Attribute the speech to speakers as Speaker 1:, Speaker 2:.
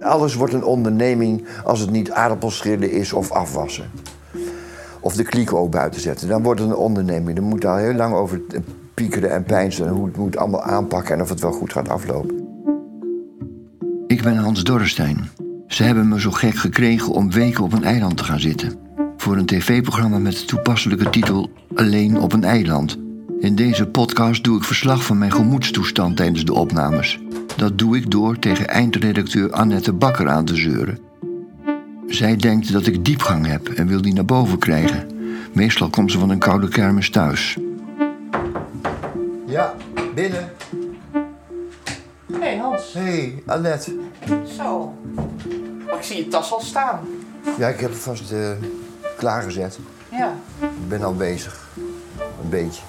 Speaker 1: Alles wordt een onderneming als het niet aardappelschillen is of afwassen. Of de klieken ook buiten zetten. Dan wordt het een onderneming. Dan moet daar heel lang over piekeren en pijnsen... en hoe het moet allemaal aanpakken en of het wel goed gaat aflopen.
Speaker 2: Ik ben Hans Dorrestein. Ze hebben me zo gek gekregen om weken op een eiland te gaan zitten. Voor een tv-programma met de toepasselijke titel Alleen op een eiland. In deze podcast doe ik verslag van mijn gemoedstoestand tijdens de opnames. Dat doe ik door tegen eindredacteur Annette Bakker aan te zeuren. Zij denkt dat ik diepgang heb en wil die naar boven krijgen. Meestal komt ze van een koude kermis thuis.
Speaker 1: Ja, binnen.
Speaker 3: Hé hey Hans,
Speaker 1: Hé, hey, Annette.
Speaker 3: zo. Oh, ik zie je tas al staan.
Speaker 1: Ja, ik heb het vast eh, klaargezet.
Speaker 3: Ja.
Speaker 1: Ik ben al bezig. Een beetje.